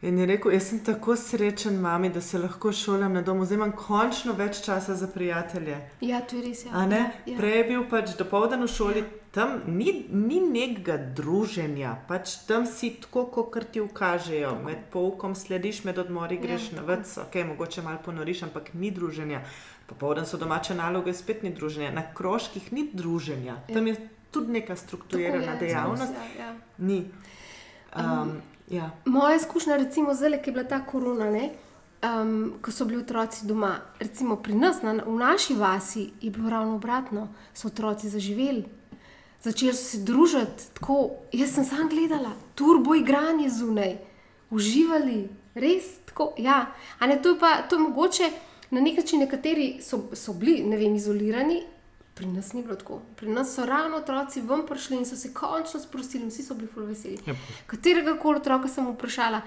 In je rekel, jaz sem tako srečen, mami, da se lahko šolam na domu, zdaj imam končno več časa za prijatelje. Ja, to je res. Ja. Ja, ja. Prej je bil pač dopoldan v šoli, ja. tam ni, ni nekega druženja, pač tam si tako, kot ti ukažejo. Tako. Med poukom slediš, med odmori ja, greš ja, na vrst, ok, mogoče malo ponoriš, ampak ni druženja. Popoldan so domače naloge, spet ni druženja. Na krožkih ni druženja, ja. tam je tudi neka strukturirana dejavnost. Ja, ja. Ni. Um, Ja. Moja izkušnja, recimo, zdaj, ki je bila ta korona, ne, um, ko so bili otroci doma, recimo pri nas, na, v naši vasi, je bilo ravno obratno, so otroci zaživeli. Začeli so se družiti tako. Jaz sem samo gledala, turbo igranje zunaj, uživali, res tako. Ja. Ne, to, je pa, to je mogoče na nek način, nekateri so, so bili vem, izolirani, Pri nas ni bilo tako. Pri nas so ravno otroci ven prišli in so se končno sprostili, vsi so bili veseli. Ja. Katerega koli otroka sem vprašala,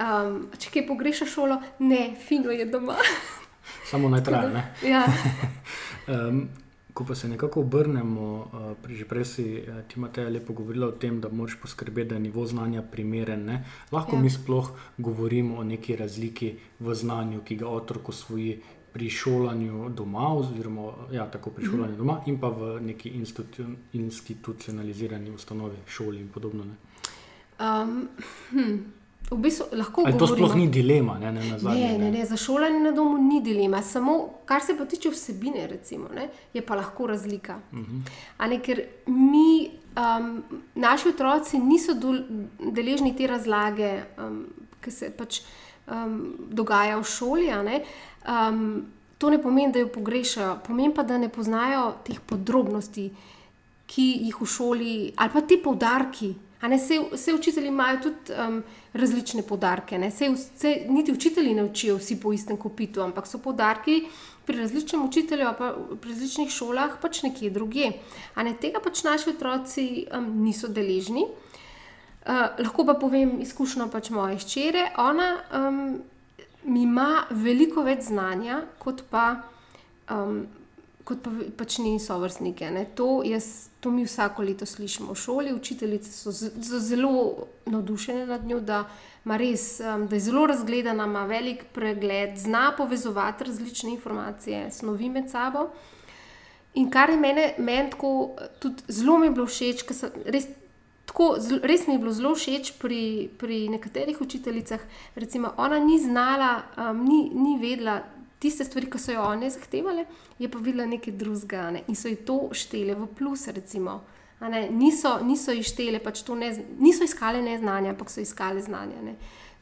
um, če kaj pogreša šolo, ne, fino je doma. Samo naj traja. Ja. um, ko pa se nekako obrnemo, uh, že prej si uh, ti Mateja lepo govorila o tem, da moraš poskrbeti, da je nivo znanja primeren. Ne? Lahko ja. mi sploh govorimo o neki razliki v znanju, ki ga otrok osvoji pri šolanju doma, oziroma ja, tako pri šolanju mm -hmm. doma, in pa v neki institu institucionalizirani ustanovi, šoli in podobno. Um, hm. V bistvu, lahko to sploh ni dilema. Ne, ne, zadnje, ne, ne, ne, za šolanje na domu ni dilema. Samo kar se pa tiče vsebine, recimo, ne, je pa lahko razlika. Uh mhm. -huh. ne, ker mi, um, naši otroci, niso deležni te razlage, um, ki se pač um, dogaja v šoli. Um, to ne pomeni, da jo pogrešajo, pomeni pa, da ne poznajo teh podrobnosti, ki jih v šoli, ali pa ti poudarki. Vse, vse učitelji imajo tudi um, različne poudarke. Vse, vse, niti učitelji ne učijo vsi po istem kopitu, ampak so poudarki pri različnem učitelju, pa pri različnih šolah pač nekje druge. Ne, tega pač naši otroci um, niso deležni. Uh, lahko pa povem izkušnjo pač moje ščere. Ona um, ima veliko več znanja, kot pa, um, kot pa pač njeni sovrstniki. To, to mi vsako leto slišimo v šoli. Učiteljice so, so zelo navdušene nad njo, da, res, um, da je zelo razgledana, ima velik pregled, zna povezovati različne informacije, snovi med sabo. In kar je meni, meni tako, tudi zelo mi je bilo všeč, ker sem res tako, res mi je bilo zelo všeč pri, pri nekaterih učiteljicah. Recimo, ona ni znala, um, ni, ni vedela tiste stvari, ki so jo one zahtevale, je pa videla nekaj drugega ne? in so ji to štele v plus. Recimo, niso, niso ji štele, pač ne, niso iskale neznanja, ampak so iskale znanja.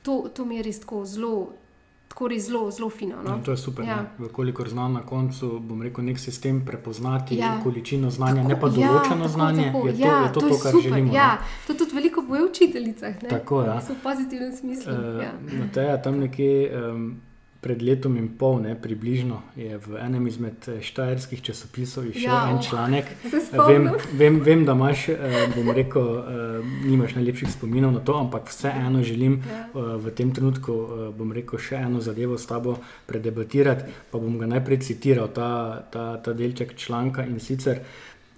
To, to mi je res tako zelo tako res zelo, zelo fino. No? No, to je super. Ja. Kolikor znam na koncu, bom rekel, nek sistem prepoznati ja. količino znanja, tako, ne pa ja, določeno ja, znanje. Tako, je to, ja, je to, to, to kar super. želimo. Ja. To tudi veliko boje učiteljicah. Tako je. Ja. V pozitivnem smislu. Uh, ja. No, teja, tam nekje. Um, pred letom in pol, ne, približno, je v enem izmed eh, štajerskih časopisov išel ja, en članek. Vem, vem, vem, da imaš, eh, bom rekel, eh, nimaš najlepših spominov na to, ampak vseeno želim ja. v tem trenutku, bom rekel, še eno zadevo s tabo predebatirati. Pa bom ga najprej citiral, ta, ta, ta delček članka in sicer.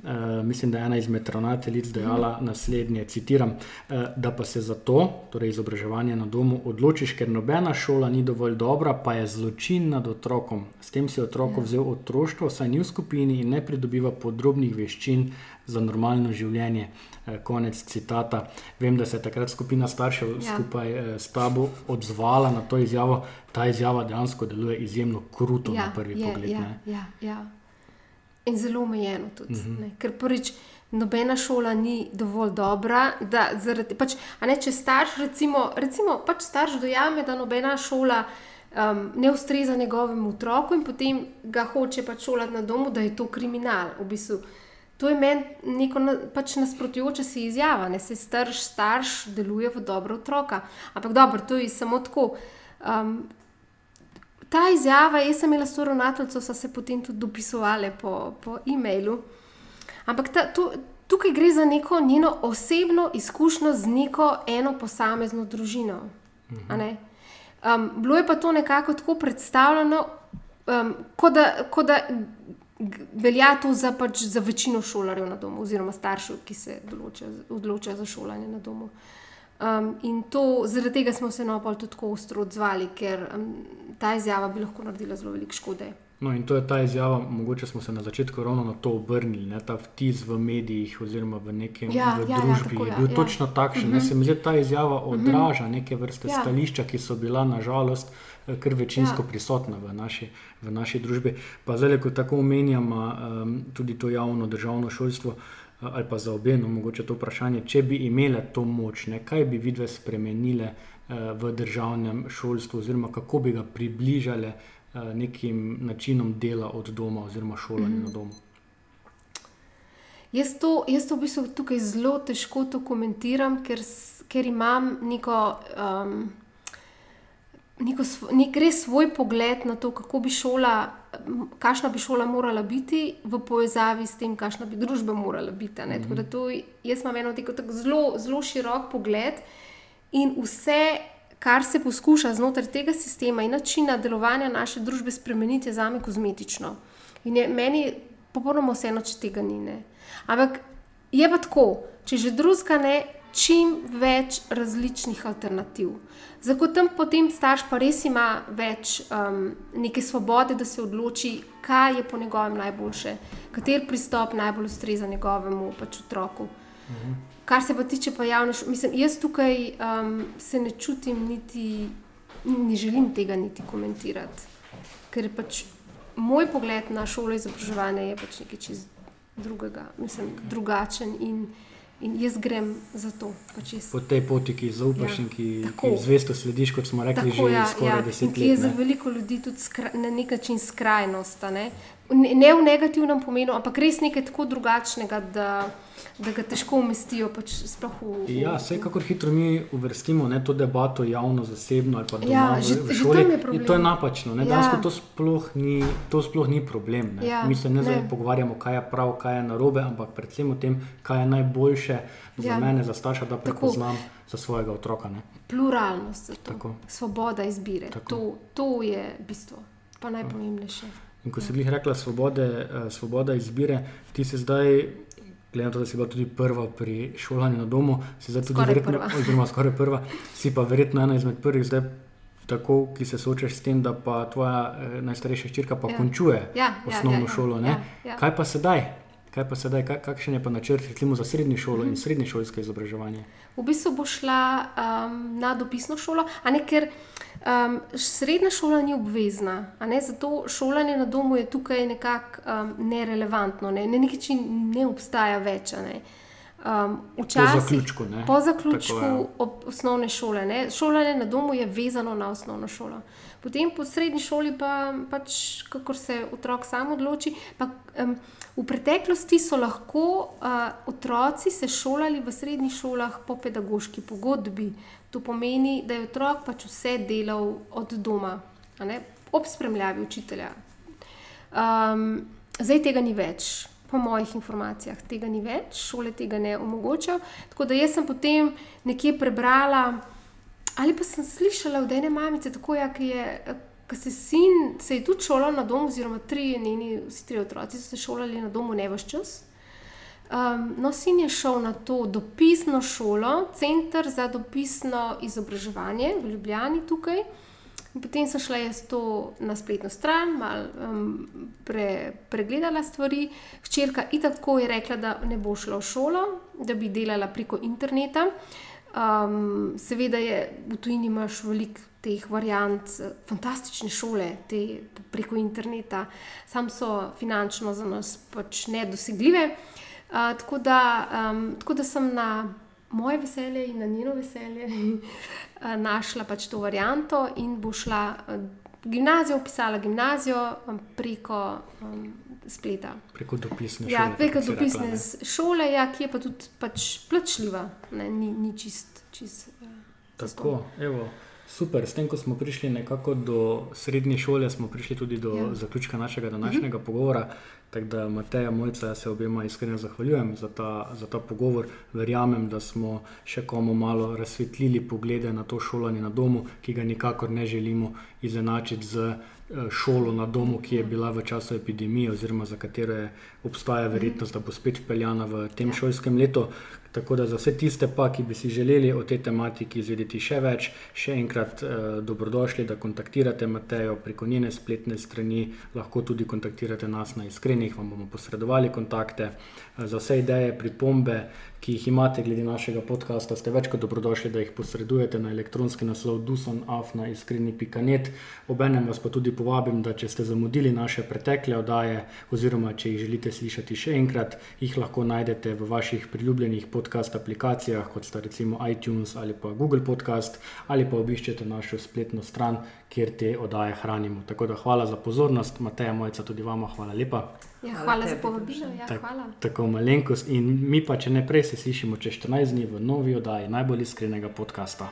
Uh, mislim, da je ena izmed ravnateljic dejala naslednje: citiram, uh, da pa se za to, torej izobraževanje na domu, odločiš, ker nobena šola ni dovolj dobra, pa je zločin nad otrokom. S tem si otrok ja. vzel otroštvo, saj ni v skupini in ne pridobiva podrobnih veščin za normalno življenje. Uh, konec citata. Vem, da se je takrat skupina staršev ja. skupaj s tabo odzvala na to izjavo. Ta izjava dejansko deluje izjemno kruto ja, na prvi je, pogled. Ja, ja, ja. In zelo omejeno tudi. Mm -hmm. Ker prvič, nobena šola ni dovolj dobra. Zaradi, pač, ne, če starš, recimo, recimo pač starš dojame, da nobena šola um, ne ustreza njegovemu otroku in potem ga hoče pač šolati na domu, da je to kriminal. V bistvu. To je meni neko pač nasprotujoče se izjava, da se starš, starš deluje v dobro otroka. Ampak dobro, to je samo tako. Um, ta izjava, jaz sem imela s to ravnateljico, so se potem tudi dopisovali po, po e-mailu. Ampak ta, tu, tukaj gre za neko njeno osebno izkušnjo z neko eno posamezno družino. Mhm. Um, bilo je pa to nekako tako predstavljeno, um, kot da, ko da velja to za, pač, za večino šolarjev na domu, oziroma staršev, ki se odločajo za šolanje na domu. Um, in to, zaradi tega smo se napol tudi tako ostro odzvali, ker um, ta izjava bi lahko naredila zelo veliko škode. No, in to je ta izjava, mogoče smo se na začetku ravno na to obrnili, ne, ta vtis v medijih oziroma v nekem ja, v ja, ja družbi. Ja, je bil ja. točno takšen. Uh -huh. Se mi zdi, da ta izjava mhm. odraža uh -huh. neke vrste ja. stališča, ki so bila nažalost eh, kar večinsko ja. prisotna v naši, v naši družbi. Pa zdaj, ko tako omenjamo um, tudi to javno državno šolstvo. Uh, ali pa za obe, no, mogoče to vprašanje, če bi imele to moč, ne, kaj bi vidve spremenile v državnem šolstvu, oziroma kako bi ga približale uh, nekim načinom dela od doma, oziroma šolanja mm. na domu. Jaz to, jaz to v bistvu tukaj zelo težko to komentiram, ker, ker imam neko. Um, neko, nek res svoj pogled na to, kako bi šola, kakšna bi šola morala biti, v povezavi s tem, kakšna bi družba morala biti. Mm -hmm. Tako da to, jaz imam eno tako, tako zelo, zelo širok pogled in vse, kar se poskuša znotraj tega sistema in načina delovanja naše družbe spremeniti, je za me kozmetično. In je meni popolnoma vseeno, če tega ni. Ne. Ampak je pa tako, če že druga ne, čim več različnih alternativ. Zato tam potem starš pa res ima več um, neke svobode, da se odloči, kaj je po njegovem najboljše, kater pristop najbolj ustreza njegovemu pač otroku. Mhm. Kar se pa tiče pa javne šole, mislim, jaz tukaj um, se ne čutim, niti ne želim tega niti komentirati. Ker pač moj pogled na šolo izobraževanja je pač nekaj čist drugega, mislim, drugačen in In jaz grem za to. Pač jaz, Po tej poti, ki zaupaš Ja, in ki, tako. ki zvesto slediš, kot smo rekli, Tako, že ja, skoraj ja. deset In ki je let. za ne. veliko ljudi tudi skra, na nek način skrajnost. Ne? Ne, ne v negativnem pomenu, ampak res nekaj tako drugačnega, da, da ga težko umestijo. Pač sploh v, v, Ja, vse kako hitro mi uvrstimo ne, to debato javno, zasebno ali pa doma Ja, v, že- v že šoli. tam je in problem. to je napačno. Ne, Ja. Dejansko to sploh ni, to sploh ni problem. Ne. Ja, mi se ne, ne. pogovarjamo, kaj je prav, kaj je narobe, ampak predvsem o tem, kaj je najboljše za Ja. mene, za starša, da Tako. prepoznam za svojega otroka. Ne. pluralnost, za. Tako. svoboda izbire. Tako. To, to je bistvo, pa najpomembnejše. In ko si glih rekla, svobode, eh, svoboda izbire, ti si zdaj, glede na to, da si bila tudi prva pri šolanju na domu, si zdaj tudi Skoraj verjetno, prva. oziroma skoraj prva, si pa verjetno ena izmed prvih zdaj. Tako, ki se soočaš s tem, da pa tvoja eh, najstarejša hčerka pa Ja. ja. končuje Ja, ja, osnovno ja, ja, šolo. ne? ja, ja. Kaj pa sedaj? Kaj pa sedaj? Kak, kakšen je pa načrt recimo, za srednjo šolo Mhm. in srednješolsko izobraževanje? V bistvu bo šla um, na dopisno šolo, a ne ker um, srednja šola ni obvezna, ne zato šolanje na domu je tukaj nekako um, nerelevantno, ne? na neki način ne obstaja več. ne. Um, včasih- zaključku, ne? Po zaključku Tako, ja. osnovne šole. Ne? Šolanje na domu je vezano na osnovno šolo. Potem po srednji šoli pa pač, kako se otrok sam odloči. Pa, um, v preteklosti so lahko uh, otroci se šolali v srednjih šolah po pedagoški pogodbi. To pomeni, da je otrok pač vse delal od doma, ob spremljavi učitelja. Um, zdaj tega ni več, po mojih informacijah, tega ni več, šole tega ne omogočajo. Tako da jaz sem potem nekje prebrala, ali pa sem slišala od ene mamice, tako ja, ki je. Ko se sin se je tudi šolal na domu, oziroma tri njeni, vsi tri otroci so se šolali na domu, ne vse čas. Um, no, sin je šel na to dopisno šolo, Center za dopisno izobraževanje v Ljubljani tukaj. In Potem sem šla jaz to na spletno stran, malo um, pre, pregledala stvari. Hčerka itak tako je rekla, da ne bo šla v šolo, da bi delala preko interneta. Um, seveda je v tujini imaš veliko teh variant, eh, fantastične šole, te preko interneta, sam so finančno za nas pač nedosegljive. Uh, tako, da, um, tako da sem na moje veselje in na njeno veselje našla pač to varianto in bo šla uh, gimnazijo, upisala gimnazijo preko um, spleta. Preko dopisne Ja, šole. preko si rekla, dopisne ne. s- šole, ja, ki je pa tudi pač plačljiva, ne, ni, ni čist. čist uh, Tako, evo, super. S tem, ko smo prišli nekako do srednje šole, smo prišli tudi do Ja. ja. zaključka našega današnjega mhm. pogovora. Tako da, Mateja, mojca, jaz se obema iskreno zahvaljujem za ta, za ta pogovor. Verjamem, da smo še komu malo razsvetlili poglede na to šolanje na domu, ki ga nikakor ne želimo izenačiti z eh, šolo na domu, ki je bila v času epidemije, oziroma za katero obstaja verjetnost, da bo spet vpeljana v tem šolskem letu. Tako da za vse tiste, pa, ki bi si želeli o tej tematiki izvedeti še več, še enkrat eh, dobrodošli, da kontaktirate Matejo preko njene spletne strani, lahko tudi kontaktirate nas na iskrenih, vam bomo posredovali kontakte. Eh, za vse ideje, pripombe, ki jih imate glede našega podcasta, ste več kot dobrodošli, da jih posredujete na elektronski naslov dusanafna.iskreni.net. Obenem vas pa tudi povabim, da če ste zamudili naše pretekle oddaje, oziroma če jih želite slišati še enkrat, jih lahko najdete v vaših priljubljenih podcast aplikacijah, kot sta recimo iTunes ali pa Google Podcast, ali pa obiščete našo spletno stran, kjer te oddaje hranimo. Tako da hvala za pozornost, Mateja Mojca, tudi vama hvala lepa. Ja, hvala za povabilo. Ja, Tak- hvala. Tako malenkost in mi pa, če ne prej, se slišimo čez 14 dni v novi oddaji najbolj iskrenega podcasta.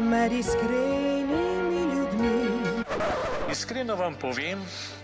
Med iskrenimi ljudmi. Iskreno vam povem,